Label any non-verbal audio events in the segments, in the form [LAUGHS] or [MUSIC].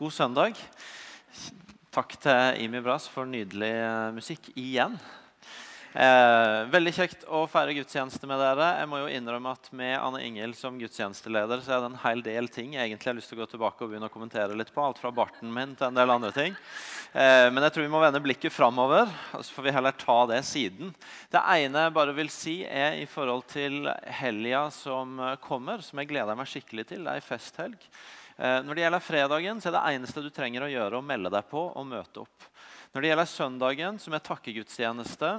God søndag. Takk til Imi Bras for nydelig eh, musikk igjen. Eh, veldig kjekt å feire gudstjeneste med dere. Jeg må jo innrømme at Med Anne Ingel som gudstjenesteleder så er det en hel del ting jeg egentlig har lyst til å gå tilbake og begynne å kommentere litt på. Alt fra barten min til en del andre ting. Eh, men jeg tror vi må vende blikket framover. Så får vi heller ta det siden. Det ene jeg bare vil si, er i forhold til helga som kommer, som jeg gleder meg skikkelig til. Det er ei festhelg. Eh, når det gjelder fredagen, så er det eneste du trenger å gjøre, å melde deg på og møte opp. Når det gjelder søndagen, som er takkegudstjeneste,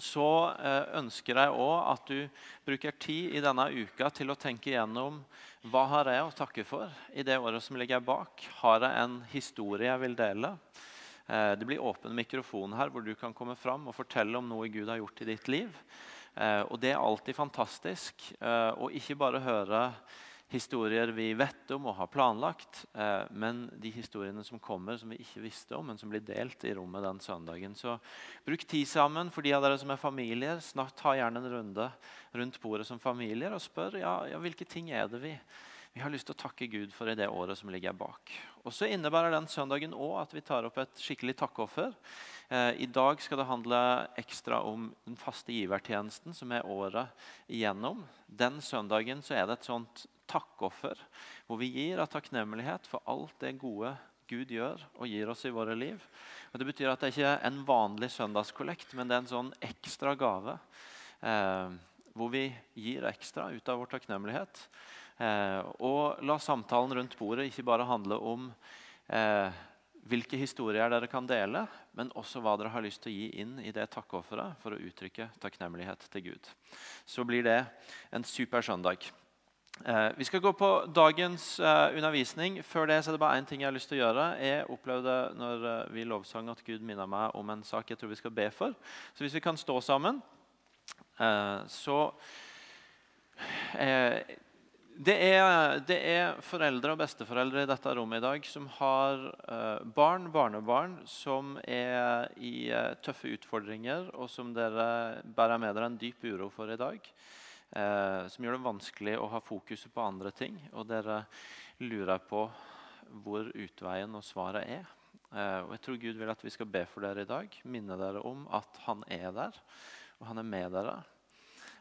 så eh, ønsker jeg òg at du bruker tid i denne uka til å tenke gjennom hva har jeg å takke for i det året som ligger bak. Har jeg en historie jeg vil dele? Eh, det blir åpen mikrofon her hvor du kan komme fram og fortelle om noe Gud har gjort i ditt liv. Og det er alltid fantastisk å ikke bare høre historier vi vet om og har planlagt, eh, men de historiene som kommer som vi ikke visste om, men som blir delt i rommet den søndagen. Så bruk tid sammen for de av dere som er familier. Snart Ta gjerne en runde rundt bordet som familier og spør ja, ja, hvilke ting er det vi vi har lyst til å takke Gud for i det året som ligger bak. Og Så innebærer den søndagen også at vi tar opp et skikkelig takkeoffer. Eh, I dag skal det handle ekstra om den faste givertjenesten, som er året igjennom. Den søndagen så er det et sånt takkoffer, hvor vi gir av takknemlighet for alt det gode Gud gjør og gir oss i våre liv. Og det betyr at det ikke er en vanlig søndagskollekt, men det er en sånn ekstra gave. Eh, hvor vi gir ekstra ut av vår takknemlighet. Eh, og la samtalen rundt bordet ikke bare handle om eh, hvilke historier dere kan dele, men også hva dere har lyst til å gi inn i det takkeofferet for å uttrykke takknemlighet til Gud. Så blir det en super søndag. Eh, vi skal gå på dagens eh, undervisning. Før det så er det bare én ting jeg har lyst til å gjøre. Jeg opplevde når eh, vi lovsang at Gud minner meg om en sak jeg tror vi skal be for. Så hvis vi kan stå sammen, så det er, det er, foreldre og besteforeldre i dette rommet i dag som har barn, barnebarn, som er i tøffe utfordringer, og som dere bærer med dere en dyp uro for i dag eh, som gjør det vanskelig å ha fokuset på andre ting. Og dere lurer på hvor utveien og svaret er. Eh, og jeg tror Gud vil at vi skal be for dere i dag. Minne dere om at han er der, og han er med dere.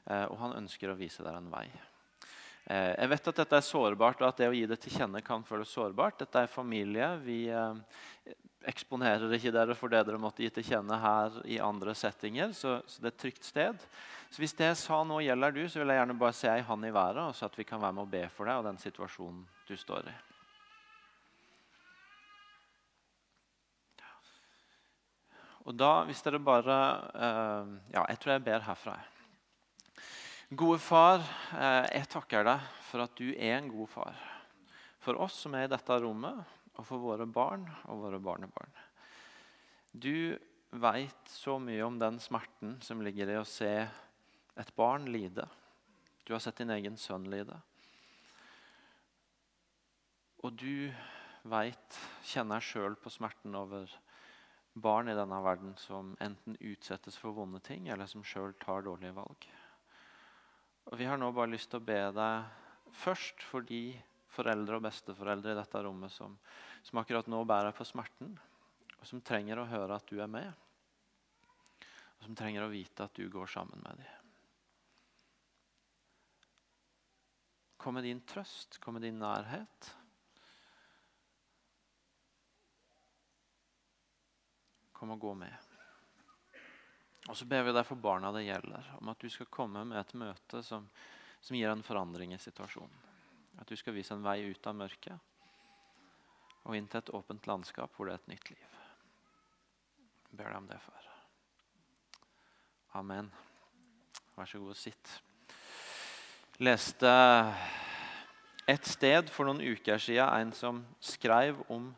Eh, og han ønsker å vise dere en vei. Jeg vet at dette er sårbart, og at det å gi det til kjenne kan føles sårbart. Dette er familie. Vi eksponerer ikke dere for det dere måtte gi til kjenne her i andre settinger. Så, så, det er et trygt sted. Så hvis det jeg sa nå gjelder du, så vil jeg gjerne bare se ei hand i været, og så at vi kan være med å be for deg og den situasjonen du står i. Og da, hvis dere bare uh, Ja, jeg tror jeg ber herfra. Gode far, uh, jeg takker deg for at du er en god far. For oss som er i dette rommet, og for våre barn og våre barnebarn. Du veit så mye om den smerten som ligger i å se et barn lide. Du har sett din egen sønn lide. Og du veit, kjenner sjøl på smerten over barn i denne verden som enten utsettes for vonde ting, eller som sjøl tar dårlige valg. Og Vi har nå bare lyst til å be deg først for de foreldre og besteforeldre i dette rommet som, som akkurat nå bærer på smerten, og som trenger å høre at du er med, og som trenger å vite at du går sammen med dem. Kom med din trøst, kom med din nærhet. Kom og gå med. Og så ber vi deg for barna det gjelder, om at du skal komme med et møte som, som gir en forandring i situasjonen. At du skal vise en vei ut av mørket og inn til et åpent landskap hvor det er et nytt liv. Jeg ber deg om det, far. Amen. Vær så god og sitt. Leste et sted for noen uker siden en som skrev om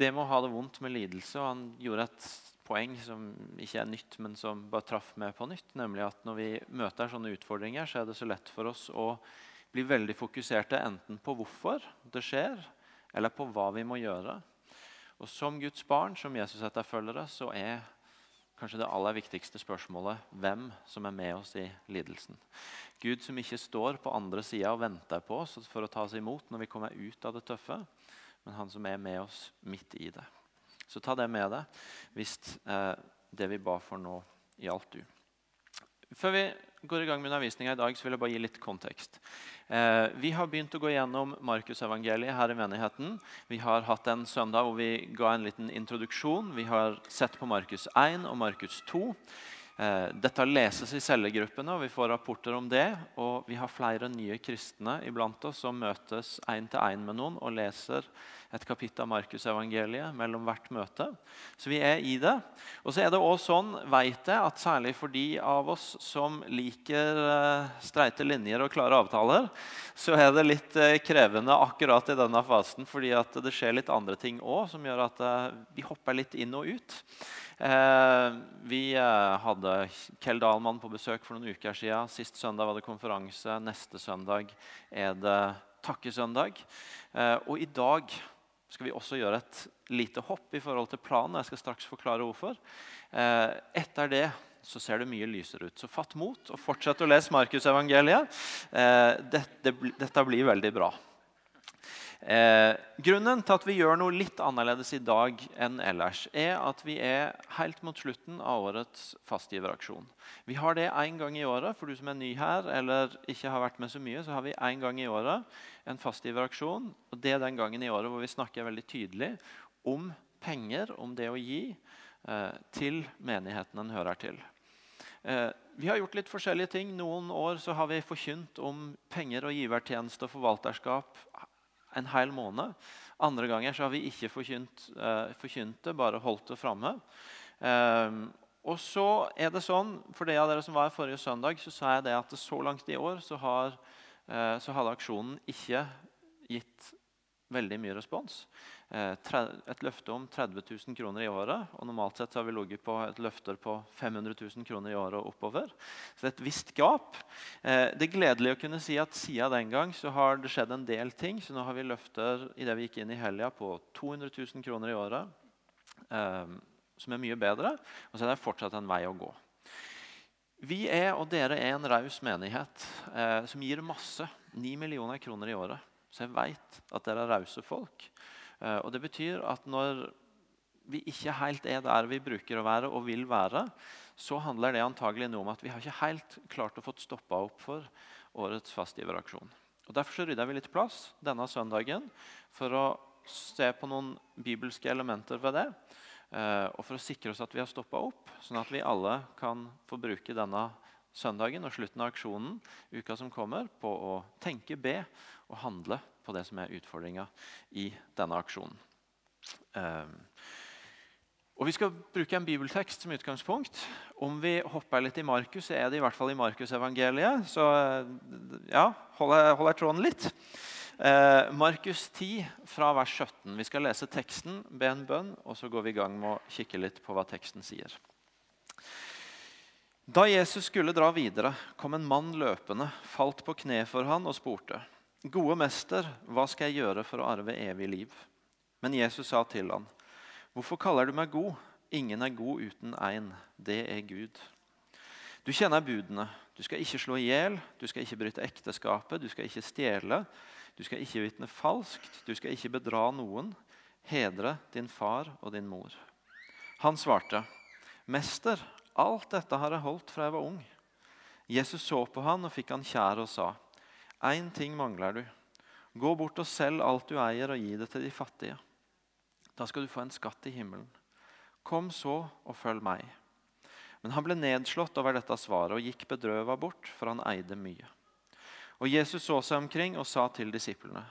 det med å ha det vondt med lidelse. og Han gjorde et poeng som ikke er nytt, men som bare traff meg på nytt. Nemlig at når vi møter sånne utfordringer, så er det så lett for oss å blir veldig fokuserte enten på hvorfor det skjer, eller på hva vi må gjøre. Og Som Guds barn, som Jesus etterfølgere, så er kanskje det aller viktigste spørsmålet hvem som er med oss i lidelsen. Gud som ikke står på andre sida og venter på oss for å ta oss imot når vi kommer ut av det tøffe, men han som er med oss midt i det. Så ta det med deg hvis eh, det vi ba for nå, gjaldt du. Før vi går i gang med undervisninga i dag, så vil jeg bare gi litt kontekst. Eh, vi har begynt å gå gjennom Markusevangeliet her i menigheten. Vi har hatt en søndag hvor vi ga en liten introduksjon. Vi har sett på Markus 1 og Markus 2. Eh, dette leses i cellegruppene, og vi får rapporter om det. Og vi har flere nye kristne iblant oss som møtes én til én med noen og leser et kapittel av Markusevangeliet mellom hvert møte. Så vi er i det. Og så er det også sånn, vet jeg, at særlig for de av oss som liker uh, streite linjer og klare avtaler, så er det litt uh, krevende akkurat i denne fasen, fordi det skjer litt andre ting òg som gjør at uh, vi hopper litt inn og ut. Eh, vi eh, hadde Kjell Dahlmann på besøk for noen uker siden. Sist søndag var det konferanse. Neste søndag er det takkesøndag. Eh, og i dag skal vi også gjøre et lite hopp i forhold til planen. Jeg skal straks forklare hvorfor. Etter det så ser det mye lysere ut. Så fatt mot og fortsett å lese Markusevangeliet. Dette, dette blir veldig bra. Eh, grunnen til at vi gjør noe litt annerledes i dag enn ellers, er at vi er helt mot slutten av årets fastgiveraksjon. Vi har det én gang i året. For du som er ny her eller ikke har vært med så mye, så har vi en gang i året en fastgiveraksjon. Og det er den gangen i året hvor vi snakker veldig tydelig om penger, om det å gi, eh, til menigheten en hører til. Eh, vi har gjort litt forskjellige ting. Noen år så har vi forkynt om penger og givertjeneste og forvalterskap en hel måned. Andre ganger så har vi ikke forkynt, uh, forkynt det, bare holdt det framme. Um, og så er det sånn, For de av dere som var her forrige søndag, så sa jeg det at så langt i år så har, uh, så hadde aksjonen ikke gitt veldig mye respons. Eh, et løfte om 30 000 kroner i året. og Normalt sett har vi ligget på et løfter på 500 000 kroner i året og oppover. Så det er et visst gap. Eh, det er gledelig å kunne si at siden den gang så har det skjedd en del ting. Så nå har vi løfter i det vi gikk inn i helga på 200 000 kroner i året. Eh, som er mye bedre. Og så er det fortsatt en vei å gå. Vi er, og dere er, en raus menighet eh, som gir masse. 9 millioner kroner i året. Så jeg vet at dere er rause folk. Eh, og Det betyr at når vi ikke helt er der vi bruker å være og vil være, så handler det antagelig om at vi har ikke helt klart å få stoppa opp for årets fastgiveraksjon. Og Derfor så rydder vi litt plass denne søndagen for å se på noen bibelske elementer ved det. Eh, og for å sikre oss at vi har stoppa opp, sånn at vi alle kan få bruke denne søndagen og slutten av aksjonen uka som kommer, på å tenke, be og handle på det som er utfordringa i denne aksjonen. Um, og Vi skal bruke en bibeltekst som utgangspunkt. Om vi hopper litt i Markus, så er det i hvert fall i Markusevangeliet. Så ja, holder hold tråden litt. Eh, Markus 10 fra vers 17. Vi skal lese teksten, be en bønn, og så går vi i gang med å kikke litt på hva teksten sier. Da Jesus skulle dra videre, kom en mann løpende, falt på kne for han og spurte. Gode mester, hva skal jeg gjøre for å arve evig liv? Men Jesus sa til ham, Hvorfor kaller du meg god? Ingen er god uten én. Det er Gud. Du kjenner budene. Du skal ikke slå i hjel, du skal ikke bryte ekteskapet, du skal ikke stjele, du skal ikke vitne falskt, du skal ikke bedra noen. Hedre din far og din mor. Han svarte, Mester, alt dette har jeg holdt fra jeg var ung. Jesus så på han og fikk han kjær og sa, Én ting mangler du. Gå bort og selg alt du eier, og gi det til de fattige. Da skal du få en skatt i himmelen. Kom så og følg meg. Men han ble nedslått over dette svaret og gikk bedrøva bort, for han eide mye. Og Jesus så seg omkring og sa til disiplene.: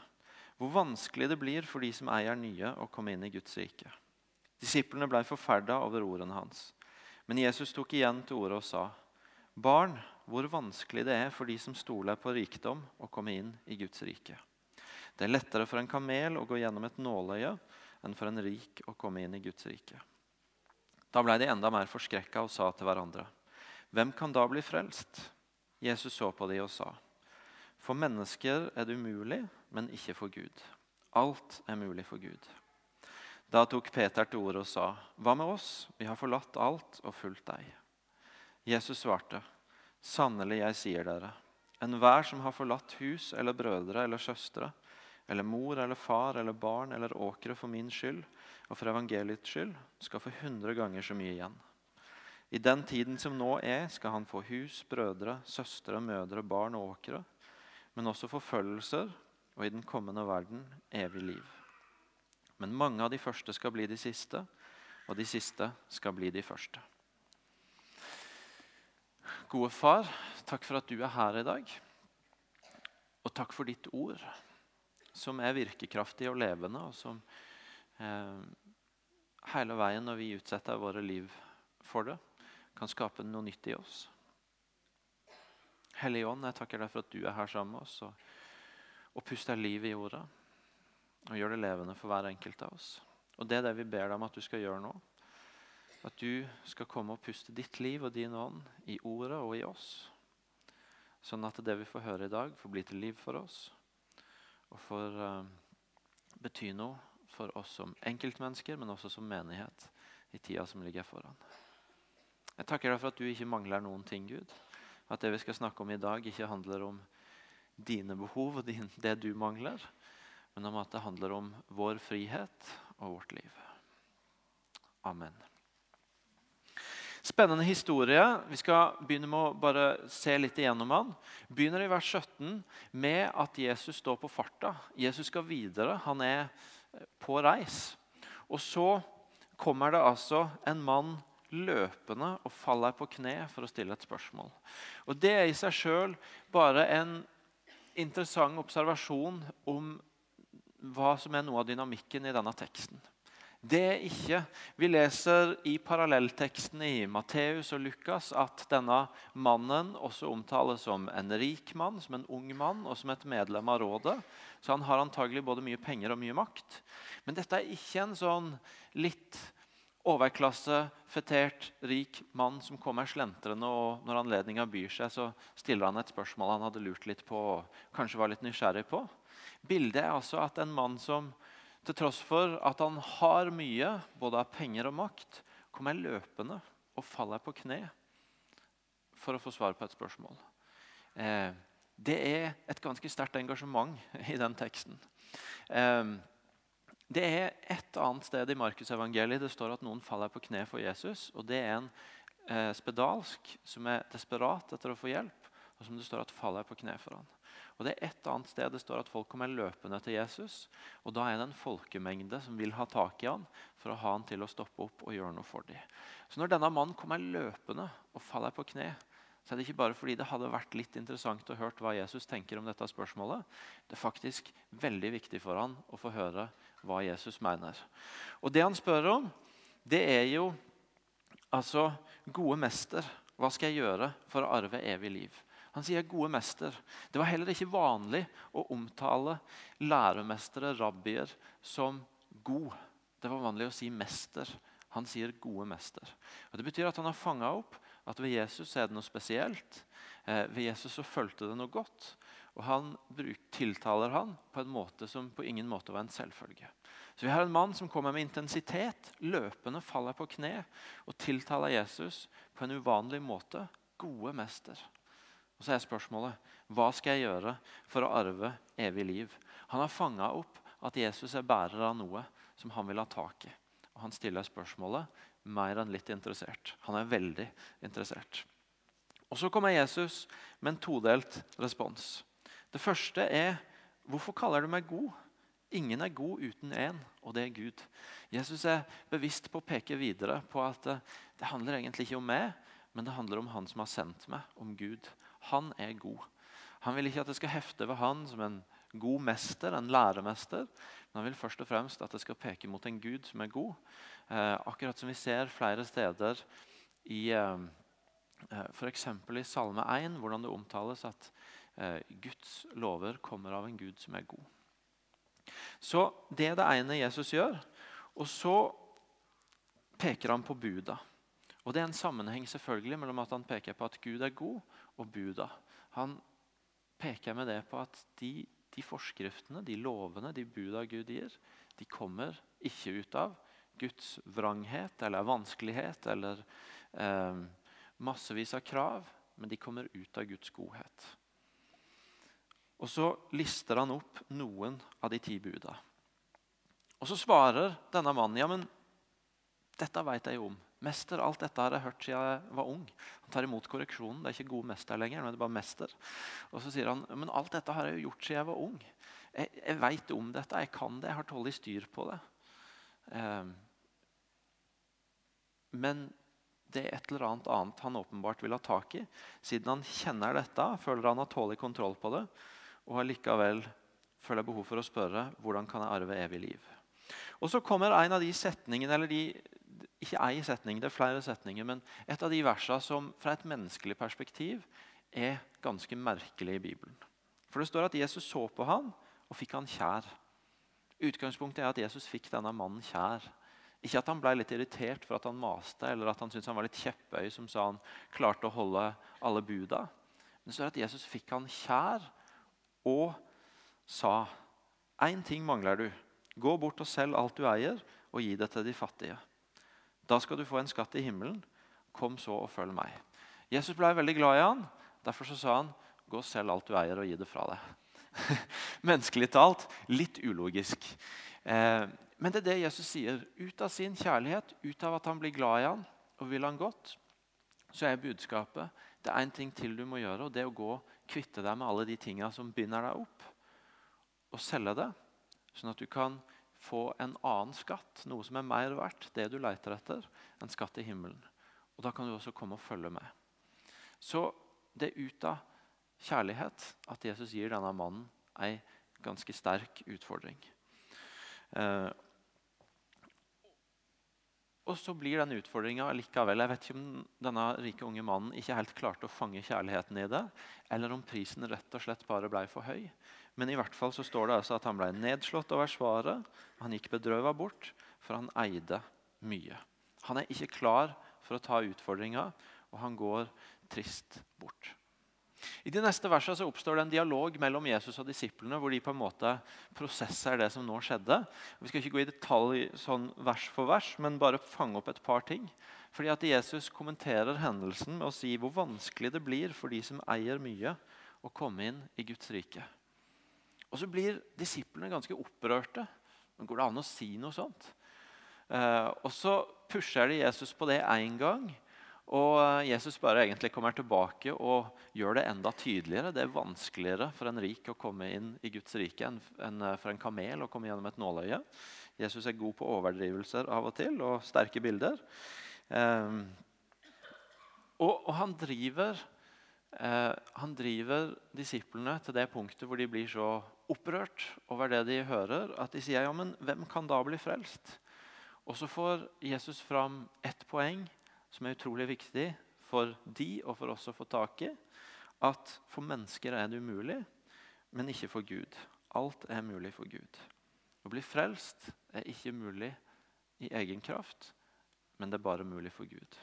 Hvor vanskelig det blir for de som eier nye, å komme inn i Guds rike. Disiplene ble forferda over ordene hans. Men Jesus tok igjen til orde og sa.: Barn, hvor vanskelig det er for de som stoler på rikdom, å komme inn i Guds rike. Det er lettere for en kamel å gå gjennom et nåløye enn for en rik å komme inn i Guds rike. Da ble de enda mer forskrekka og sa til hverandre.: Hvem kan da bli frelst? Jesus så på de og sa.: For mennesker er det umulig, men ikke for Gud. Alt er mulig for Gud. Da tok Peter til orde og sa.: Hva med oss? Vi har forlatt alt og fulgt deg. Jesus svarte. Sannelig, jeg sier dere, enhver som har forlatt hus eller brødre eller søstre, eller mor eller far eller barn eller åkre for min skyld og for evangeliets skyld, skal få hundre ganger så mye igjen. I den tiden som nå er, skal han få hus, brødre, søstre, mødre, barn og åkre, men også forfølgelser og i den kommende verden evig liv. Men mange av de første skal bli de siste, og de siste skal bli de første. Gode far, takk for at du er her i dag. Og takk for ditt ord, som er virkekraftig og levende, og som eh, hele veien når vi utsetter våre liv for det, kan skape noe nytt i oss. Hellige Ånd, jeg takker deg for at du er her sammen med oss og, og puster liv i ordet. Og gjør det levende for hver enkelt av oss. Og Det er det vi ber deg om at du skal gjøre nå. At du skal komme og puste ditt liv og din ånd i ordet og i oss. Sånn at det vi får høre i dag, får bli til liv for oss. Og får uh, bety noe for oss som enkeltmennesker, men også som menighet i tida som ligger foran. Jeg takker deg for at du ikke mangler noen ting, Gud. At det vi skal snakke om i dag, ikke handler om dine behov og det du mangler, men om at det handler om vår frihet og vårt liv. Amen. Spennende historie. Vi skal begynne med å bare se litt igjennom den. Begynner i vers 17 med at Jesus står på farta. Jesus skal videre. Han er på reis. Og så kommer det altså en mann løpende og faller på kne for å stille et spørsmål. Og Det er i seg sjøl bare en interessant observasjon om hva som er noe av dynamikken i denne teksten. Det er ikke Vi leser i parallelltekstene i Matteus og Lukas at denne mannen også omtales som en rik mann, som en ung mann og som et medlem av rådet. Så han har antagelig både mye penger og mye makt. Men dette er ikke en sånn litt overklasse, fetert, rik mann som kommer slentrende, og når anledninga byr seg, så stiller han et spørsmål han hadde lurt litt på og kanskje var litt nysgjerrig på. Bildet er altså at en mann som til tross for at han har mye, både av penger og makt, kommer løpende og faller på kne for å få svar på et spørsmål. Eh, det er et ganske sterkt engasjement [LAUGHS] i den teksten. Eh, det er et annet sted i Markusevangeliet det står at noen faller på kne for Jesus. og Det er en eh, spedalsk som er desperat etter å få hjelp, og som det står at faller på kne for han. Og Det er et annet sted det står at folk kommer løpende til Jesus. og Da er det en folkemengde som vil ha tak i han for å ha han til å stoppe opp og gjøre noe for dem. Så Når denne mannen kommer løpende og faller på kne, så er det ikke bare fordi det hadde vært litt interessant å høre hva Jesus tenker om dette spørsmålet. Det er faktisk veldig viktig for han å få høre hva Jesus mener. Og Det han spør om, det er jo altså Gode mester, hva skal jeg gjøre for å arve evig liv? Han sier 'gode mester'. Det var heller ikke vanlig å omtale læremestere, rabbier, som god. Det var vanlig å si 'mester'. Han sier 'gode mester'. Og Det betyr at han har fanga opp at ved Jesus er det noe spesielt. Eh, ved Jesus så fulgte det noe godt. Og han tiltaler han på en måte som på ingen måte var en selvfølge. Så Vi har en mann som kommer med intensitet, løpende faller på kne og tiltaler Jesus på en uvanlig måte. Gode mester. Og Så er spørsmålet hva skal jeg gjøre for å arve evig liv? Han har fanga opp at Jesus er bærer av noe som han vil ha tak i. Og Han stiller spørsmålet mer enn litt interessert. Han er veldig interessert. Og Så kommer Jesus med en todelt respons. Det første er hvorfor kaller du meg god? Ingen er god uten én, og det er Gud. Jesus er bevisst på å peke videre på at det handler egentlig ikke om meg, men det handler om Han som har sendt meg, om Gud. Han er god. Han vil ikke at det skal hefte ved han som en god mester, en læremester. Men han vil først og fremst at det skal peke mot en Gud som er god. Eh, akkurat som vi ser flere steder i eh, eh f.eks. i Salme 1, hvordan det omtales at Eh, Guds lover kommer av en Gud som er god. Så Det er det ene Jesus gjør. Og så peker han på buda. Og Det er en sammenheng selvfølgelig mellom at han peker på at Gud er god, og buda. Han peker med det på at de, de forskriftene, de lovene, de buda Gud gir, de kommer ikke ut av Guds vranghet eller vanskelighet eller eh, massevis av krav, men de kommer ut av Guds godhet. Og så lister han opp noen av de ti buda. Og så svarer denne mannen ja, men dette vet jeg jo om. Mester, alt dette har jeg hørt siden jeg var ung. Han tar imot korreksjonen. Det er ikke god mester lenger. men det er bare mester. Og så sier han men alt dette har jeg jo gjort siden jeg var ung. Jeg, jeg vet om dette, jeg kan det, jeg har tålelig styr på det. Eh, men det er et eller annet annet han åpenbart vil ha tak i. Siden han kjenner dette, føler han har tålelig kontroll på det, og likevel føler behov for å spørre hvordan kan jeg arve evig liv. Og Så kommer en av de setningene, eller de, ikke én setning, det er flere setninger, men et av de versene som fra et menneskelig perspektiv er ganske merkelig i Bibelen. For Det står at Jesus så på han og fikk han kjær. Utgangspunktet er at Jesus fikk denne mannen kjær. Ikke at han ble litt irritert for at han maste, eller at han syntes han var litt kjepphøy som sa han klarte å holde alle buda. Men det står at Jesus fikk han kjær og sa én ting mangler du. Gå bort og selg alt du eier, og gi det til de fattige. Da skal du få en skatt i himmelen. Kom så og følg meg. Jesus ble veldig glad i han. Derfor sa han, gå og selg alt du eier, og gi det fra deg. [LAUGHS] Menneskelig talt litt ulogisk. Eh, men det er det Jesus sier. Ut av sin kjærlighet, ut av at han blir glad i han og vil han godt, så er budskapet det er én ting til du må gjøre, og det er å gå kvitte deg med alle de tinga som binder deg opp, og selge det, sånn at du kan få en annen skatt, noe som er mer verdt, det du leter etter, en skatt i himmelen. Og Da kan du også komme og følge med. Så det er ut av kjærlighet at Jesus gir denne mannen ei ganske sterk utfordring. Eh, og så blir den utfordringa likevel Jeg vet ikke om denne rike unge mannen ikke helt klarte å fange kjærligheten i det, eller om prisen rett og slett bare ble for høy. Men i hvert fall så står det altså at han ble nedslått over svaret. Han gikk bedrøva bort, for han eide mye. Han er ikke klar for å ta utfordringa, og han går trist bort. I de neste versene så oppstår det en dialog mellom Jesus og disiplene, hvor de på en måte prosesser det som nå skjedde. Vi skal ikke gå i detalj sånn vers for vers, men bare fange opp et par ting. Fordi at Jesus kommenterer hendelsen med å si hvor vanskelig det blir for de som eier mye, å komme inn i Guds rike. Og så blir disiplene ganske opprørte. Men går det an å si noe sånt? Eh, og så pusher de Jesus på det én gang. Og eh, Jesus bare egentlig kommer tilbake og gjør det enda tydeligere. Det er vanskeligere for en rik å komme inn i Guds rike enn eh, for en kamel å komme gjennom et nåløye. Jesus er god på overdrivelser av og til og sterke bilder. Og, han driver han driver disiplene til det punktet hvor de blir så opprørt over det de hører, at de sier ja, men hvem kan da bli frelst? Og så får Jesus fram ett poeng som er utrolig viktig for de og for oss å få tak i. At for mennesker er det umulig, men ikke for Gud. Alt er mulig for Gud. Å bli frelst er ikke mulig i egen kraft, men det er bare mulig for Gud.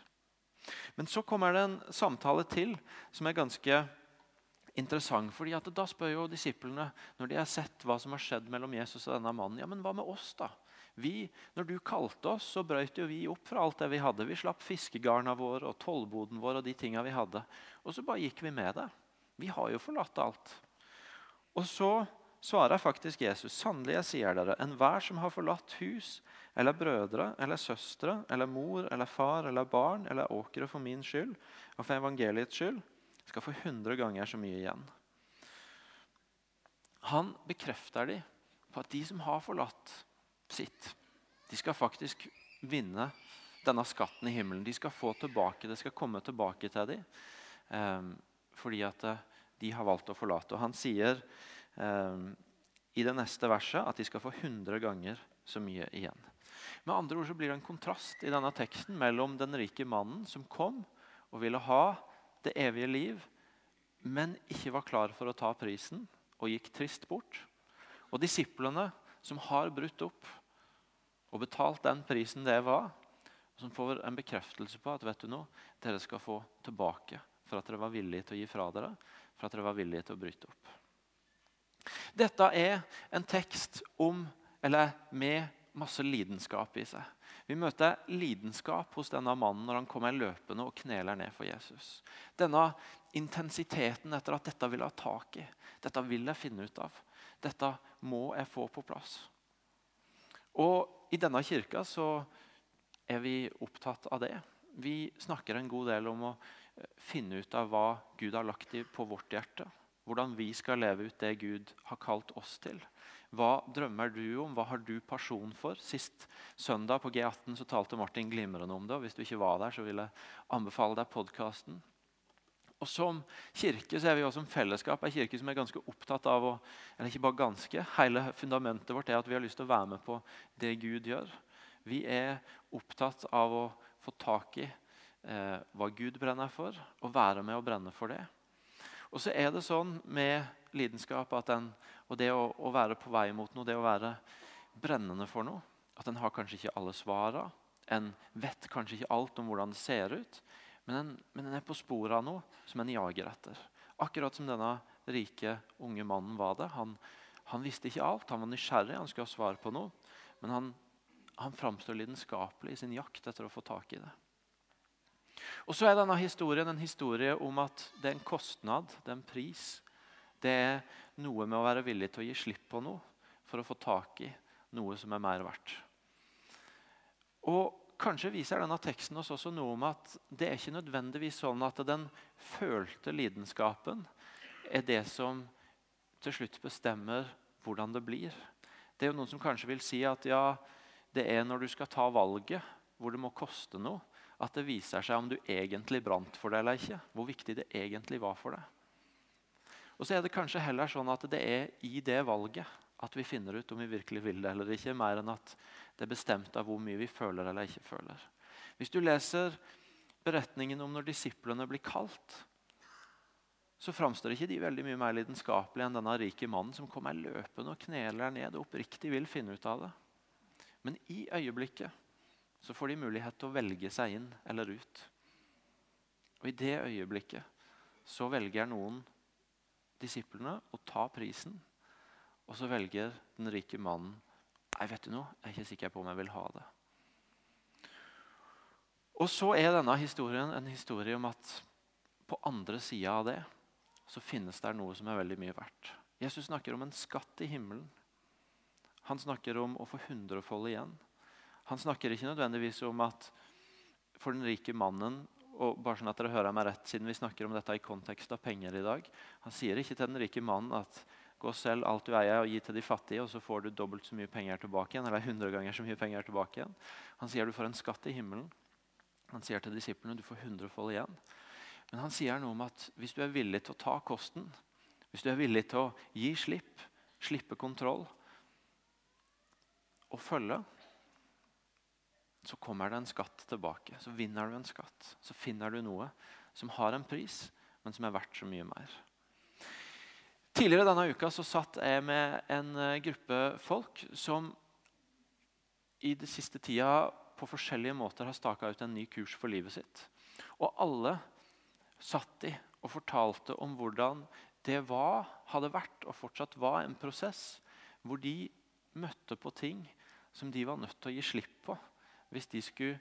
Men så kommer det en samtale til som er ganske interessant. fordi Da spør jo disiplene, når de har sett hva som har skjedd mellom Jesus og denne mannen, ja, men hva med oss, da? Vi, når du kalte oss, så brøt jo vi opp fra alt det vi hadde. Vi slapp fiskegarna våre og tollboden vår og de tinga vi hadde. Og så bare gikk vi med det. Vi har jo forlatt alt. Og så svarer faktisk Jesus, sannelig jeg sier dere, enhver som har forlatt hus eller brødre eller søstre eller mor eller far eller barn eller åkre for min skyld og for evangeliets skyld, skal få hundre ganger så mye igjen. Han bekrefter dem på at de som har forlatt sitt. De skal faktisk vinne denne skatten i himmelen. De skal få tilbake, Det skal komme tilbake til dem um, fordi at eh, de har valgt å forlate. Og Han sier um, i det neste verset at de skal få 100 ganger så mye igjen. Med andre ord så blir det en kontrast i denne teksten mellom den rike mannen som kom og ville ha det evige liv, men ikke var klar for å ta prisen og gikk trist bort. Og disiplene som har brutt opp og betalt den prisen det var, som får en bekreftelse på at vet du noe, dere skal få tilbake for at dere var villige til å gi fra dere, for at dere var villige til å bryte opp. Dette er en tekst om, eller med masse lidenskap i seg. Vi møter lidenskap hos denne mannen når han kommer løpende og kneler ned for Jesus. Denne intensiteten etter at dette vil jeg ha tak i, dette vil jeg finne ut av. Dette må jeg få på plass. Og I denne kirka så er vi opptatt av det. Vi snakker en god del om å eh, finne ut av hva Gud har lagt på vårt hjerte. Hvordan vi skal leve ut det Gud har kalt oss til. Hva drømmer du om? Hva har du pasjon for? Sist søndag på G18 så talte Martin glimrende om det. og Hvis du ikke var der, så vil jeg anbefale deg podkasten. Og Som kirke så er vi også som fellesskap en kirke som er ganske opptatt av å, eller ikke bare ganske, Hele fundamentet vårt er at vi har lyst til å være med på det Gud gjør. Vi er opptatt av å få tak i eh, hva Gud brenner for, og være med å brenne for det. Og så er det sånn med lidenskap den, og det å, å, være på vei mot noe, det å være brennende for noe At en har kanskje ikke alle svara, en vet kanskje ikke alt om hvordan det ser ut, men en, men en er på sporet av noe som en jager etter. Akkurat som denne rike, unge mannen var det. Han, han visste ikke alt, han var nysgjerrig, han skulle ha svar på noe. Men han, han framstår lidenskapelig i sin jakt etter å få tak i det. Og så er denne historien en historie om at det er en kostnad, det er en pris. Det er noe med å være villig til å gi slipp på noe for å få tak i noe som er mer verdt. Og Kanskje viser denne teksten oss også noe om at det er ikke nødvendigvis sånn at den følte lidenskapen er det som til slutt bestemmer hvordan det blir. Det er jo Noen som kanskje vil si at ja, det er når du skal ta valget, hvor det må koste noe, at det viser seg om du egentlig brant for det eller ikke. Hvor viktig det egentlig var for deg. Og så er det kanskje heller sånn at det er i det valget at vi finner ut om vi virkelig vil det eller ikke, mer enn at det er bestemt av hvor mye vi føler eller ikke føler. Hvis du leser beretningen om når disiplene blir kalt, så framstår ikke de veldig mye mer lidenskapelige enn denne rike mannen som kommer løpende og kneler ned og oppriktig vil finne ut av det. Men i øyeblikket så får de mulighet til å velge seg inn eller ut. Og I det øyeblikket så velger noen disiplene å ta prisen. Og så velger den rike mannen Nei, vet du noe, jeg er ikke sikker på om jeg vil ha det. Og så er denne historien en historie om at på andre sida av det så finnes det noe som er veldig mye verdt. Jesus snakker om en skatt i himmelen. Han snakker om å få hundrefold igjen. Han snakker ikke nødvendigvis om at for den rike mannen og bare sånn at dere hører meg rett, siden vi snakker om dette i kontekst av penger i dag, Han sier ikke til den rike mannen at gå og selg alt du eier og gi til de fattige, og så får du dobbelt så mye penger tilbake igjen. eller 100 ganger så mye penger tilbake igjen. Han sier du får en skatt i himmelen. Han sier til disiplene du får hundrefold igjen. Men han sier noe om at hvis du er villig til å ta kosten, hvis du er villig til å gi slipp, slippe kontroll og følge, så kommer det en skatt tilbake. Så vinner du en skatt. Så finner du noe som har en pris, men som er verdt så mye mer. Tidligere denne uka så satt jeg med en eh, gruppe folk som i det siste tida på forskjellige måter har staka ut en ny kurs for livet sitt. Og alle satt de og fortalte om hvordan det var, hadde vært og fortsatt var en prosess hvor de møtte på ting som de var nødt til å gi slipp på hvis de skulle,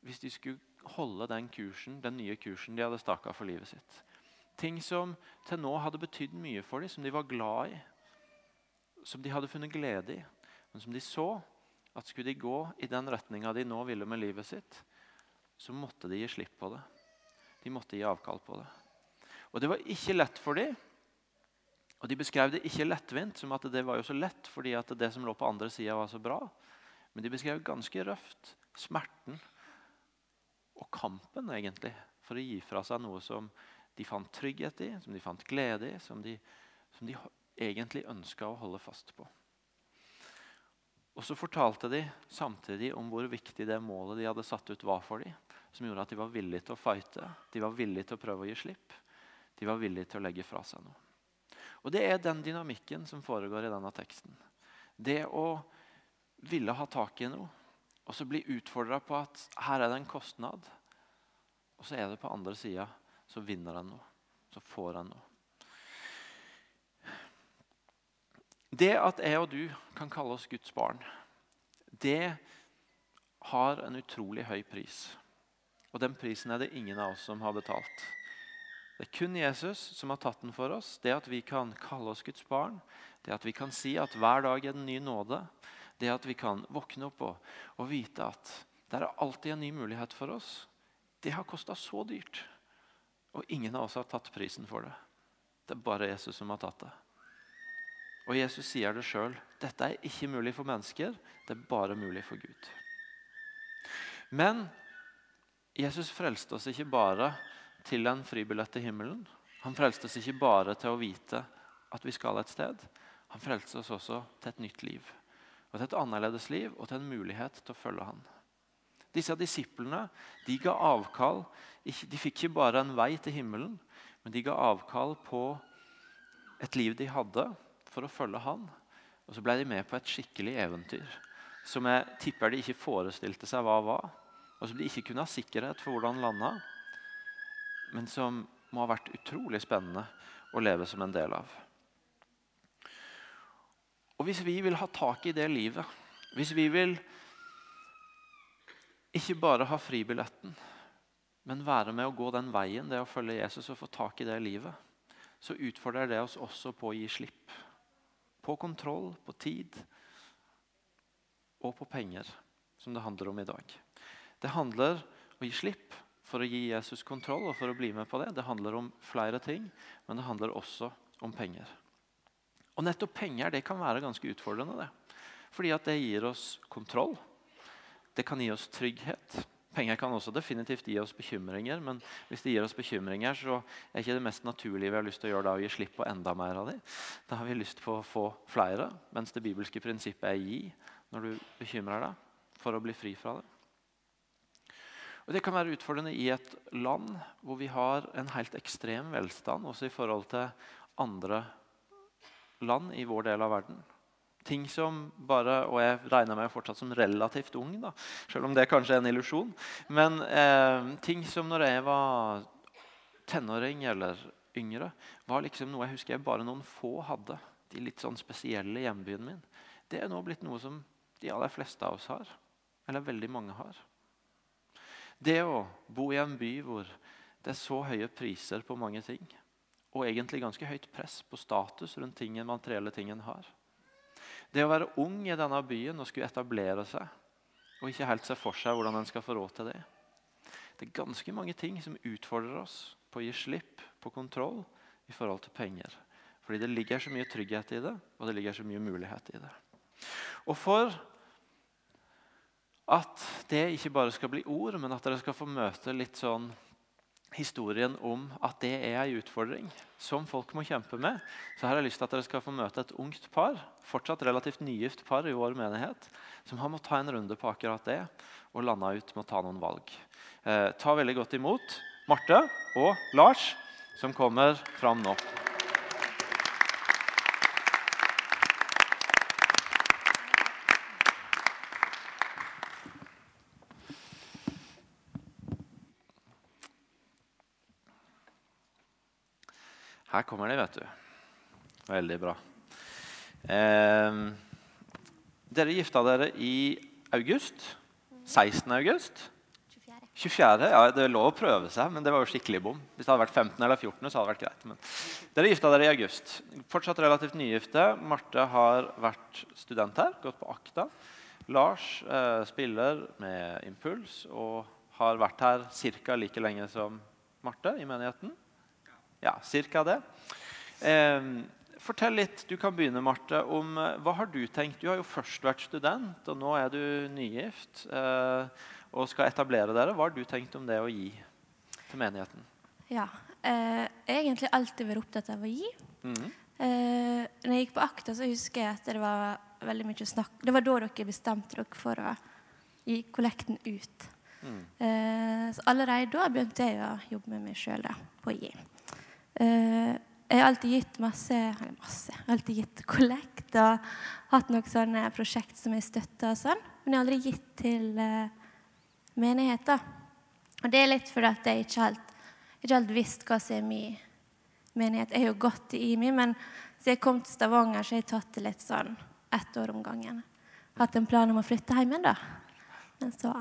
hvis de skulle holde den kursen, den nye kursen de hadde staka for livet sitt. Ting som til nå hadde betydd mye for dem, som de var glad i, som de hadde funnet glede i. Men som de så at skulle de gå i den retninga de nå ville med livet sitt, så måtte de gi slipp på det. De måtte gi avkall på det. Og det var ikke lett for dem. Og De beskrev det ikke lettvint, som at det var jo så lett fordi at det som lå på andre sida, var så bra. Men de beskrev ganske røft smerten og kampen egentlig for å gi fra seg noe som de fant trygghet i, som de fant glede i, som de, som de egentlig ønska å holde fast på. Og så fortalte de samtidig om hvor viktig det målet de hadde satt ut, var for dem. Som gjorde at de var villige til å fighte, de var villige til å prøve å gi slipp. De var villige til å legge fra seg noe. Og Det er den dynamikken som foregår i denne teksten. Det å ville ha tak i noe, og så bli utfordra på at her er det en kostnad. Og så er det på andre sida så vinner en noe. Så får en noe. Det at jeg og du kan kalle oss Guds barn, det har en utrolig høy pris. Og den prisen er det ingen av oss som har betalt. Det er kun Jesus som har tatt den for oss. Det at vi kan kalle oss Guds barn, det at vi kan si at hver dag er den en ny nåde, det at vi kan våkne opp og, og vite at det er alltid en ny mulighet for oss, det har kosta så dyrt. Og ingen av oss har tatt prisen for det. Det er bare Jesus som har tatt det. Og Jesus sier det sjøl. Dette er ikke mulig for mennesker, det er bare mulig for Gud. Men Jesus frelste oss ikke bare til en fribillett til himmelen. Han frelste oss ikke bare til å vite at vi skal et sted. Han frelste oss også til et nytt liv. Og Til et annerledes liv og til en mulighet til å følge han. Disse disiplene de ga avkall. De fikk ikke bare en vei til himmelen, men de ga avkall på et liv de hadde, for å følge han. Og så ble de med på et skikkelig eventyr som jeg tipper de ikke forestilte seg hva var. Og som de ikke kunne ha sikkerhet for hvordan landa, men som må ha vært utrolig spennende å leve som en del av. Og Hvis vi vil ha tak i det livet, hvis vi vil ikke bare ha fribilletten, men være med å gå den veien, det å følge Jesus og få tak i det livet, så utfordrer det oss også på å gi slipp. På kontroll, på tid og på penger, som det handler om i dag. Det handler om å gi slipp for å gi Jesus kontroll og for å bli med på det. Det handler om flere ting, men det handler også om penger. Og nettopp penger det kan være ganske utfordrende. det. Fordi at det gir oss kontroll. Det kan gi oss trygghet. Penger kan også definitivt gi oss bekymringer, men hvis det gir oss bekymringer, så er ikke det mest naturlige vi har lyst til å gjøre da å gi slipp på enda mer av dem. Da har vi lyst på å få flere, mens det bibelske prinsippet er gi når du bekymrer deg for å bli fri fra det. Og Det kan være utfordrende i et land hvor vi har en helt ekstrem velstand, også i forhold til andre land i vår del av verden. Ting som bare, Og jeg regner meg fortsatt som relativt ung, da, selv om det kanskje er en illusjon. Men eh, ting som når jeg var tenåring eller yngre, var liksom noe jeg husker jeg bare noen få hadde. De litt sånn spesielle hjembyen min. Det er nå blitt noe som de aller fleste av oss har. Eller veldig mange har. Det å bo i en by hvor det er så høye priser på mange ting, og egentlig ganske høyt press på status rundt tingen, materielle tingen har det å være ung i denne byen og skulle etablere seg og ikke helt se for seg hvordan en skal få råd til det. Det er ganske mange ting som utfordrer oss på å gi slipp på kontroll i forhold til penger. Fordi det ligger så mye trygghet i det, og det ligger så mye mulighet i det. Og for at det ikke bare skal bli ord, men at dere skal få møte litt sånn historien om at det er en utfordring som folk må kjempe med, så har jeg lyst til at dere skal få møte et ungt par, fortsatt relativt nygift par i vår menighet, som har måttet ta en runde på akkurat det og landa ut med å ta noen valg. Eh, ta veldig godt imot Marte og Lars, som kommer fram nå. Her kommer de, vet du. Veldig bra. Eh, dere gifta dere i august. 16. august. 24. Ja, Det lov å prøve seg, men det var jo skikkelig bom. Hvis det hadde vært 15 eller 14, så hadde det vært greit. Men dere gifta dere i august. Fortsatt relativt nygifte. Marte har vært student her, gått på AKTA. Lars eh, spiller med Impuls og har vært her ca. like lenge som Marte i menigheten. Ja, cirka det. Eh, fortell litt, Du kan begynne, Marte. om eh, Hva har du tenkt? Du har jo først vært student, og nå er du nygift eh, og skal etablere dere. Hva har du tenkt om det å gi til menigheten? Ja, eh, Jeg har egentlig alltid vært opptatt av å gi. Mm. Eh, når jeg gikk på akta, så husker jeg at det var veldig mye snakk Det var da dere bestemte dere for å gi kollekten ut. Mm. Eh, så allerede da begynte jeg å jobbe med meg sjøl på å gi. Uh, jeg har alltid gitt masse, eller masse, jeg har alltid gitt kollekt og hatt noen sånne prosjekt som jeg støtter og sånn. Men jeg har aldri gitt til uh, menigheter. Og det er litt fordi at jeg ikke helt, ikke helt visste hva som er min menighet. Jeg har jo gått i IMI, men siden jeg kom til Stavanger, så har jeg tatt det litt sånn ett år om gangen. hatt en plan om å flytte hjem igjen, da. Men så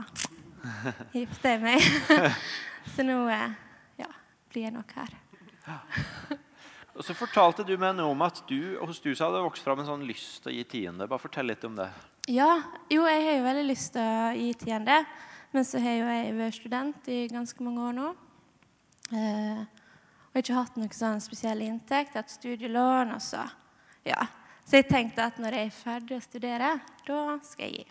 [LAUGHS] gifta jeg meg. [LAUGHS] så nå eh, ja, blir jeg nok her. [LAUGHS] Og så fortalte du meg noe om at du hos du hadde vokst fram en sånn lyst til å gi tiende. Bare fortell litt om det. Ja, jo, jeg har jo veldig lyst til å gi tiende. Men så har jo jeg vært student i ganske mange år nå. Eh, og ikke hatt noen sånn spesiell inntekt, hatt studielån. og så, ja. Så jeg tenkte at når jeg er ferdig å studere, da skal jeg gi.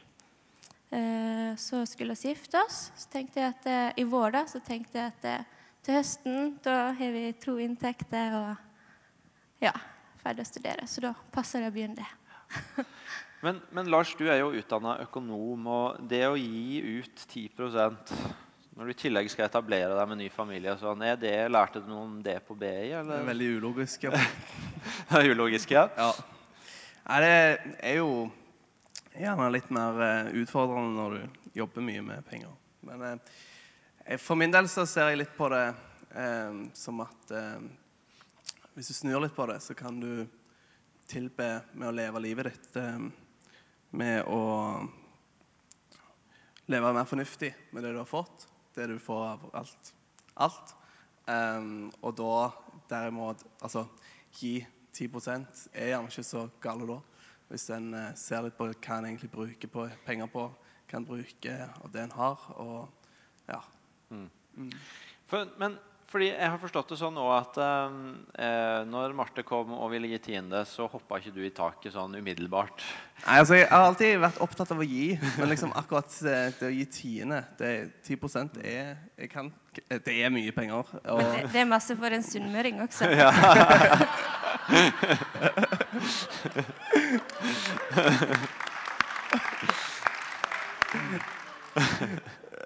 Eh, så skulle vi gifte oss. Så tenkte jeg at eh, I vår da, så tenkte jeg at eh, til høsten da har vi to inntekter og ja, ferdig å studere. Så da passer det å begynne det. [LAUGHS] Men, men, Lars, du er jo utdanna økonom, og det å gi ut 10 når du i tillegg skal etablere deg med ny familie, sånn, er det, lærte du noe om det på BI? Eller? Det er veldig ulogisk. Ja. [LAUGHS] det er ulogisk, ja? ja. Nei, det er jo gjerne litt mer uh, utfordrende når du jobber mye med penger. Men uh, for min del så ser jeg litt på det eh, som at hvis du snur litt på det, så kan du tilbe med å leve livet ditt med å leve mer fornuftig med det du har fått, det du får av alt. alt. Um, og da derimot Altså gi 10 er gjerne ikke så gale da. Hvis en uh, ser litt på hva en egentlig bruker på, penger på, hva en bruker av det en har. Og ja. Mm. For, men fordi jeg har forstått det sånn nå at eh, når Marte kom og ville gi tiende, så hoppa ikke du i taket sånn umiddelbart. Nei, altså Jeg har alltid vært opptatt av å gi, men liksom akkurat det, det å gi tiende det, 10% er, kan, det er mye penger. Og... Men det, det, er masse for en sunnmøring også. [LAUGHS] ja. [LAUGHS]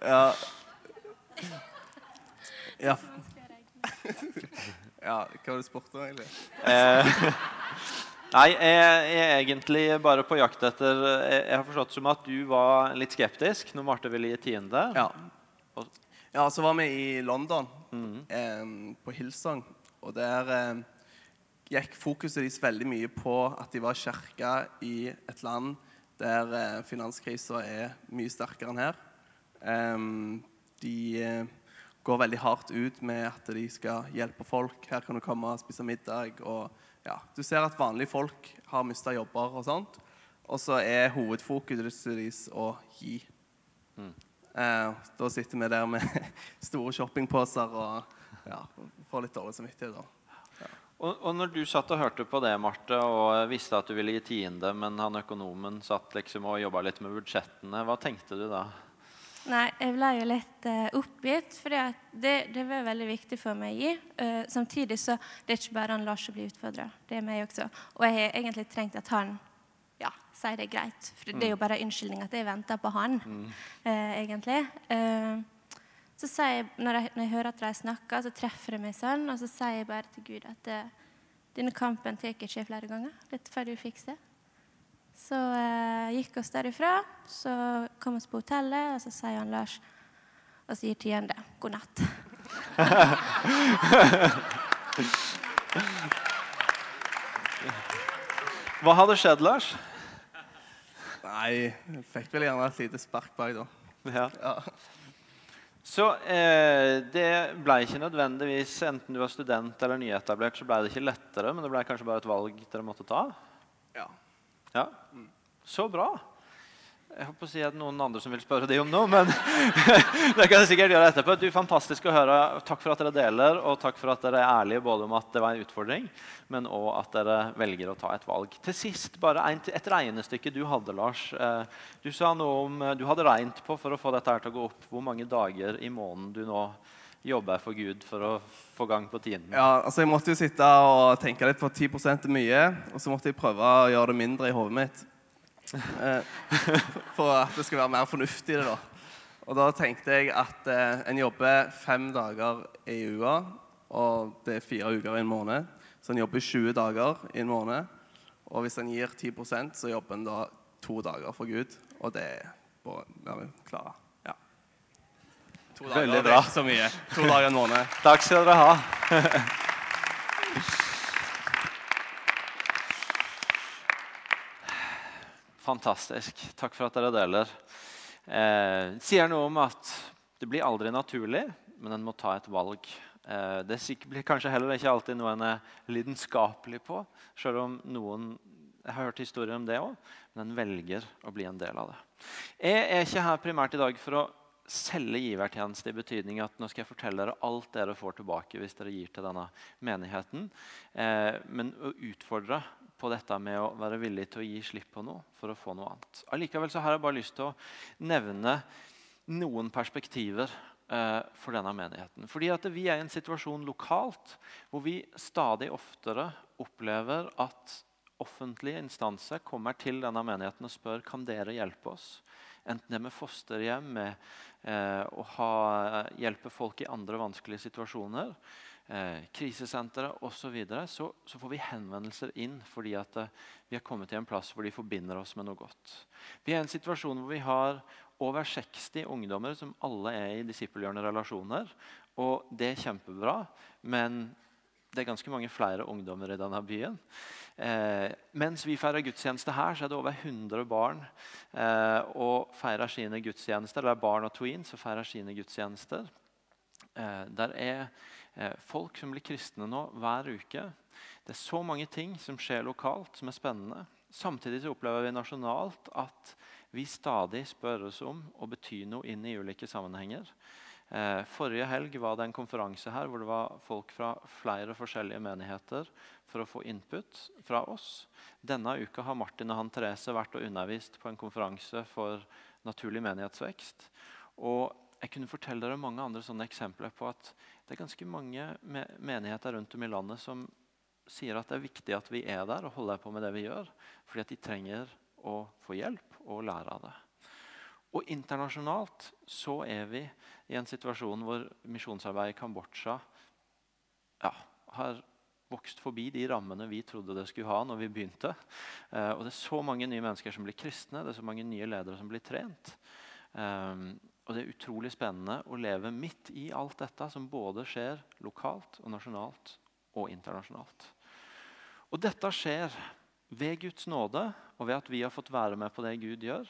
ja. Ja, hva har du spurt om, egentlig? Eh, [LAUGHS] nei, jeg, er egentlig bare på jakt etter Jeg, jeg har forstått som at du var litt skeptisk når Marte ville gi tiende. Ja. ja, så var vi i London, mm. eh, på Hillsong. Og der eh, gikk fokuset deres veldig mye på at de var kirke i et land der eh, finanskrisa er mye sterkere enn her. de eh, går veldig hardt ut med at de skal hjelpe folk. Her kan du komme og spise middag. Og, ja, du ser at vanlige folk har mista jobber og sånt. Og så er hovedfokuset deres å gi. Mm. Eh, da sitter vi der med [LAUGHS] store shoppingposer og ja, får litt dårlig samvittighet. da. Ja. Og, og, når du satt og hørte på det, Marte, og visste at du ville gi tiende, men han økonomen satt liksom og jobba litt med budsjettene, hva tenkte du da? Nei, jeg ble jo litt uh, oppgitt, for det, det, var veldig viktig for meg å. Uh, samtidig så det er ikke bare han Lars som blir utfordra. Det er meg også. Og jeg har egentlig trengt at han ja, sier det greit. For det er jo mm. bare unnskyldning at jeg venter på han, mm. uh, egentlig. så sier jeg, når jeg, når jeg, hører at de snakker, så treffer det meg sånn, og så sier jeg bare til Gud at denne kampen tar ikke flere ganger. Dette får du fikse. Så eh, gikk oss derifra. Så kom oss på hotellet, og så sier han Lars Og så gir tiende god natt. [LAUGHS] Hva hadde skjedd, Lars? Nei, jeg fikk vel gjerne et lite spark bak, da. Ja. ja. Så eh, det ble ikke nødvendigvis, enten du var student eller nyetablert, så ble det ikke lettere, men det ble kanskje bare et valg dere måtte ta? Ja. Ja, Så bra. Jeg håper å si at noen andre som vil spørre deg om noe, men [LAUGHS] det kan jeg sikkert gjøre etterpå. Du, Fantastisk å høre. Takk for at dere deler, og takk for at dere er ærlige både om at det var en utfordring, men òg at dere velger å ta et valg. Til sist bare et regnestykke du hadde, Lars. Eh, du sa noe om du hadde regnet på for å få dette her til å gå opp hvor mange dager i måneden du nå jobber for Gud for å få gang på tiden? Ja, altså Jeg måtte jo sitte og tenke litt, på 10 er mye. Og så måtte jeg prøve å gjøre det mindre i hodet mitt. Eh, [LAUGHS] for at det skal være mer fornuftig. det da. Og da tenkte jeg at eh, en jobber fem dager i uka, og det er fire uker i en måned. Så en jobber 20 dager i en måned. Og hvis en gir 10% så jobber en da to dager for Gud. Og det er bare klare. To dager, Veldig bra. så mye. To dager en måned. [LAUGHS] Takk skal dere ha. Fantastisk. Takk for at dere deler. Eh, sier noe om at det blir aldri naturlig, men en må ta et valg. Eh, det blir kanskje heller ikke alltid noe en er lidenskapelig på, selv om noen jeg har hørt historier om det òg, men en velger å bli en del av det. Jeg er ikke her primært i dag for å selge givertjeneste i betydning at nå skal jeg fortelle dere alt dere får tilbake hvis dere gir til denne menigheten, eh, men å utfordre på dette med å være villig til å gi slipp på noe for å få noe annet. Allikevel så har jeg bare lyst til å nevne noen perspektiver eh, for denne menigheten. Fordi at Vi er i en situasjon lokalt hvor vi stadig oftere opplever at offentlige instanser kommer til denne menigheten og spør kan dere hjelpe oss. Enten det med fosterhjem, med eh, å ha, hjelpe folk i andre vanskelige situasjoner eh, krisesentre osv., så, så så får vi henvendelser inn fordi at eh, vi har kommet til en plass hvor de forbinder oss med noe godt. Vi er i en situasjon hvor vi har over 60 ungdommer som alle er i disippelgjørende relasjoner. Og det er kjempebra, men det er ganske mange flere ungdommer i denne byen. Eh, mens vi feirer gudstjeneste her, så er det over 100 barn eh, og feirer sine gudstjenester, eller barn og tweens og feirer sine gudstjenester. Eh, der er Eh, folk som blir kristne nå hver uke. Det er så mange ting som skjer lokalt, som er spennende. Samtidig så opplever vi nasjonalt at vi stadig spørres om å bety noe inn i ulike sammenhenger. Eh, forrige helg var det en konferanse her hvor det var folk fra flere forskjellige menigheter for å få input fra oss. Denne uka har Martin og han Therese vært og undervist på en konferanse for naturlig menighetsvekst. Og jeg kunne fortelle dere mange andre sånne eksempler på at det er ganske mange menigheter rundt om i landet som sier at det er viktig at vi er der og holder på med det vi gjør, fordi at de trenger å få hjelp og lære av det. Og internasjonalt så er vi i en situasjon hvor misjonsarbeidet i Kambodsja ja, har vokst forbi de rammene vi trodde det skulle ha når vi begynte. Eh, og det er så mange nye mennesker som blir kristne, det er så mange nye ledere som blir trent. Um, og Det er utrolig spennende å leve midt i alt dette som både skjer lokalt, og nasjonalt og internasjonalt. Og Dette skjer ved Guds nåde og ved at vi har fått være med på det Gud gjør,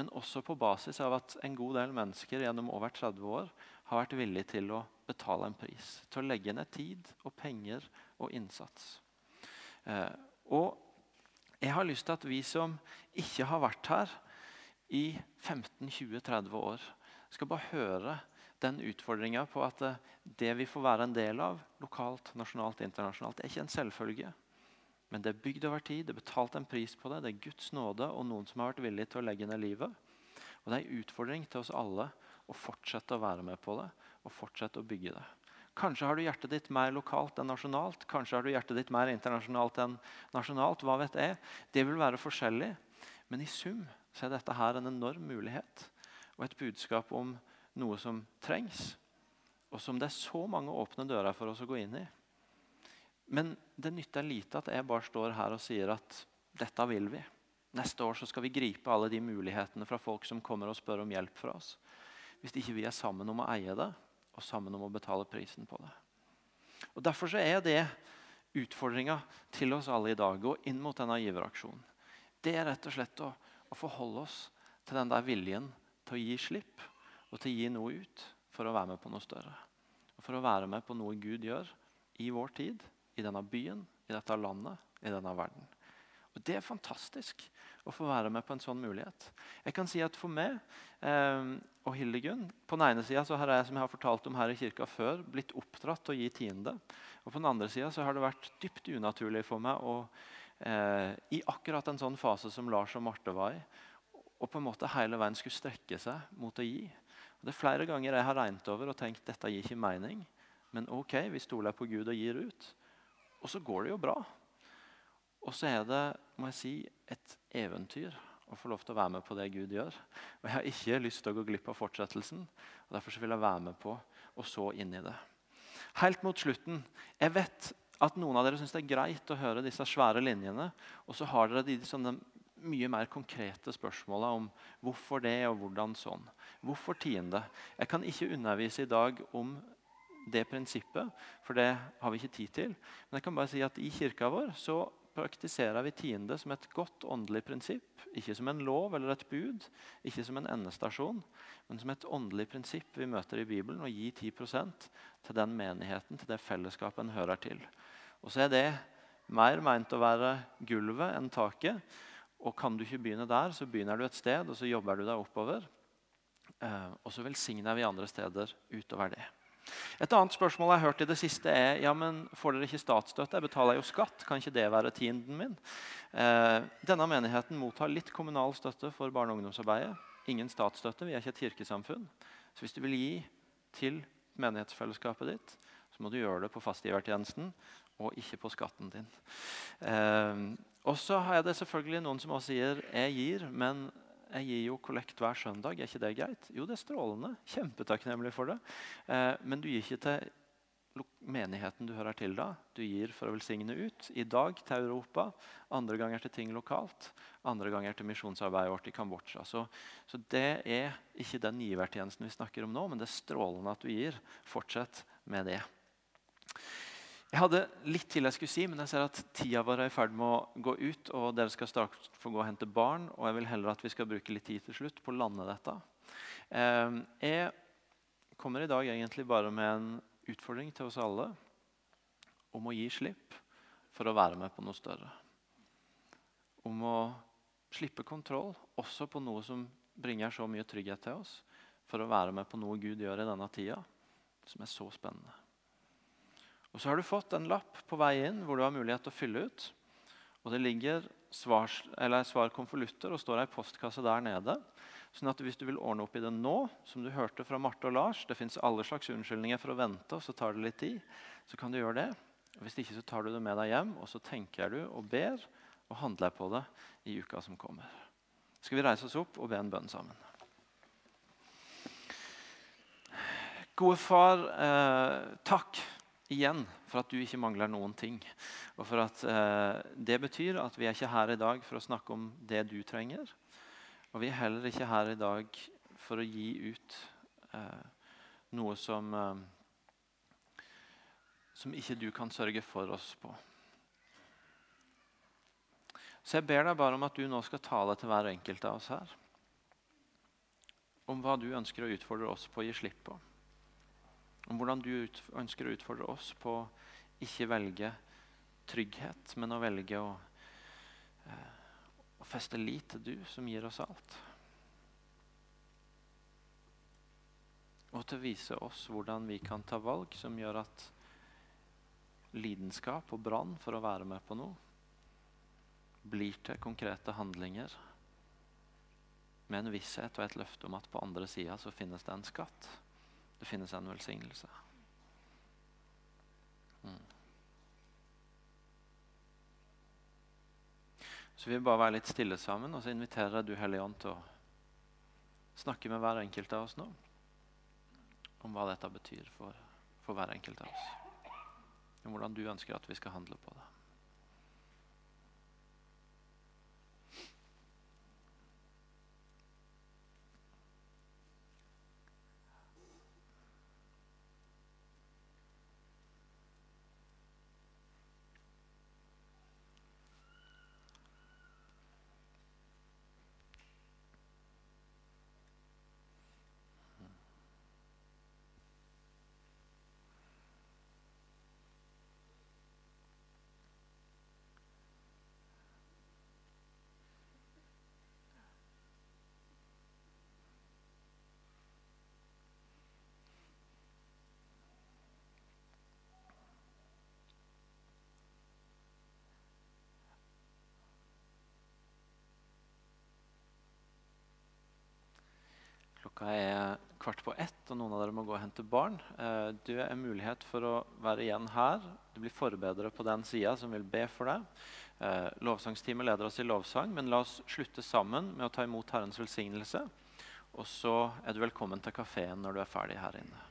men også på basis av at en god del mennesker gjennom over 30 år har vært villige til å betale en pris. Til å legge ned tid og penger og innsats. Eh, og jeg har lyst til at vi som ikke har vært her i 15-20-30 år, skal bare høre den utfordringa på at eh, det vi får være en del av, lokalt, nasjonalt, internasjonalt, er ikke en selvfølge. Men det er bygd over tid, det er betalt en pris på det. Det er Guds nåde og noen som har vært villig til å legge ned livet. Og Det er en utfordring til oss alle å fortsette å være med på det og fortsette å bygge det. Kanskje har du hjertet ditt mer lokalt enn nasjonalt. Kanskje har du hjertet ditt mer internasjonalt enn nasjonalt. Hva vet jeg? Det vil være forskjellig. Men i sum så er dette her en enorm mulighet og et budskap om noe som trengs, og som det er så mange åpne dører for oss å gå inn i. Men det nytter lite at jeg bare står her og sier at dette vil vi. Neste år skal vi gripe alle de mulighetene fra folk som kommer og spør om hjelp fra oss. Hvis ikke vi er sammen om å eie det, og sammen om å betale prisen på det. Og Derfor er det utfordringa til oss alle i dag og inn mot denne giveraksjonen. Det er rett og slett å, å forholde oss til den der viljen til å gi slipp og til å gi noe ut for å være med på noe større. Og For å være med på noe Gud gjør i vår tid, i denne byen, i dette landet, i denne verden. Og Det er fantastisk å få være med på en sånn mulighet. Jeg kan si at For meg eh, og Hildegunn På den ene sida har jeg som jeg har fortalt om her i kirka før, blitt oppdratt til å gi tiende. Og På den andre sida har det vært dypt unaturlig for meg å eh, i akkurat en sånn fase som Lars og Marte var i, og på en måte hele veien skulle strekke seg mot å gi. Og det er Flere ganger jeg har regnet over og tenkt dette gir ikke mening. Men ok, vi stoler på Gud og gir ut. Og så går det jo bra. Og så er det må jeg si, et eventyr å få lov til å være med på det Gud gjør. Og Jeg har ikke lyst til å gå glipp av fortsettelsen. og Derfor vil jeg være med på og så inn i det. Helt mot slutten. Jeg vet at noen av dere syns det er greit å høre disse svære linjene. Og så har dere de sånne mye mer konkrete spørsmåla om hvorfor det og hvordan sånn. Hvorfor tiende? Jeg kan ikke undervise i dag om det prinsippet, for det har vi ikke tid til. Men jeg kan bare si at i kirka vår så praktiserer vi tiende som et godt åndelig prinsipp. Ikke som en lov eller et bud, ikke som en endestasjon, men som et åndelig prinsipp vi møter i Bibelen. Å gi 10% til den menigheten, til det fellesskapet en hører til. Og så er det mer meint å være gulvet enn taket. Og kan du ikke begynne der, så begynner du et sted, og så jobber du deg oppover. Eh, og så velsigner vi andre steder utover det. Et annet spørsmål jeg har hørt i det siste, er ja, men får dere ikke statsstøtte. Jeg betaler jo skatt. Kan ikke det være tienden min? Eh, denne menigheten mottar litt kommunal støtte for barne- og ungdomsarbeidet. Ingen statsstøtte. Vi er ikke et kirkesamfunn. Så hvis du vil gi til menighetsfellesskapet ditt, så må du gjøre det på fastgivertjenesten og ikke på skatten din. Eh, og så har jeg det selvfølgelig noen som også sier jeg gir, men jeg gir jo kollekt hver søndag. Er ikke det greit? Jo, det er strålende. Kjempetakknemlig for det. Eh, men du gir ikke til menigheten du hører til da. Du gir for å velsigne ut. I dag til Europa, andre ganger til ting lokalt. Andre ganger til misjonsarbeidet vårt i Kambodsja. Så, så, det er ikke den givertjenesten vi snakker om nå, men det er strålende at du gir. Fortsett med det. Jeg hadde litt til jeg skulle si, men jeg ser at tida er i ferd med å gå ut. og Dere skal straks få gå og hente barn, og jeg vil heller at vi skal bruke litt tid til slutt på å lande dette. Ehm, jeg kommer i dag egentlig bare med en utfordring til oss alle om å gi slipp for å være med på noe større. Om å slippe kontroll også på noe som bringer så mye trygghet til oss, for å være med på noe Gud gjør i denne tida, som er så spennende. Og Så har du fått en lapp på vei inn hvor du har mulighet til å fylle ut. Og Det ligger svarkonvolutter og står ei postkasse der nede. Sånn at Hvis du vil ordne opp i det nå, som du hørte fra Marte og Lars Det fins alle slags unnskyldninger for å vente, og så tar det litt tid. Så kan du gjøre det. Hvis ikke så tar du det med deg hjem, og så tenker du og ber og handler på det i uka som kommer. Skal vi reise oss opp og be en bønn sammen? Gode far, eh, takk igjen for at du ikke mangler noen ting. Og for at eh, Det betyr at vi er ikke her i dag for å snakke om det du trenger. Og vi er heller ikke her i dag for å gi ut eh, noe som eh, som ikke du kan sørge for oss på. Så jeg ber deg bare om at du nå skal tale til hver enkelt av oss her. Om hva du ønsker å utfordre oss på å gi slipp på om hvordan du ønsker å utfordre oss på å ikke velge trygghet, men å velge å, eh, å feste lit til du som gir oss alt. Og til å vise oss hvordan vi kan ta valg som gjør at lidenskap og brann for å være med på noe blir til konkrete handlinger med en visshet og et løfte om at på andre sida så finnes det en skatt det finnes en velsignelse. Mm. Så vi vil bare være litt stille sammen, og så inviterer du Hellige Ånd til å snakke med hver enkelt av oss nå om hva dette betyr for, for hver enkelt av oss. Om hvordan du ønsker at vi skal handle på det. Klokka er kvart på ett, og noen av dere må gå og hente barn. Eh, du er mulighet for å være igjen her. Du blir forbedret på den sida som vil be for deg. Eh, lovsangsteamet leder oss i lovsang, men la oss slutte sammen med å ta imot Herrens velsignelse. Og så er du velkommen til kafeen når du er ferdig her inne.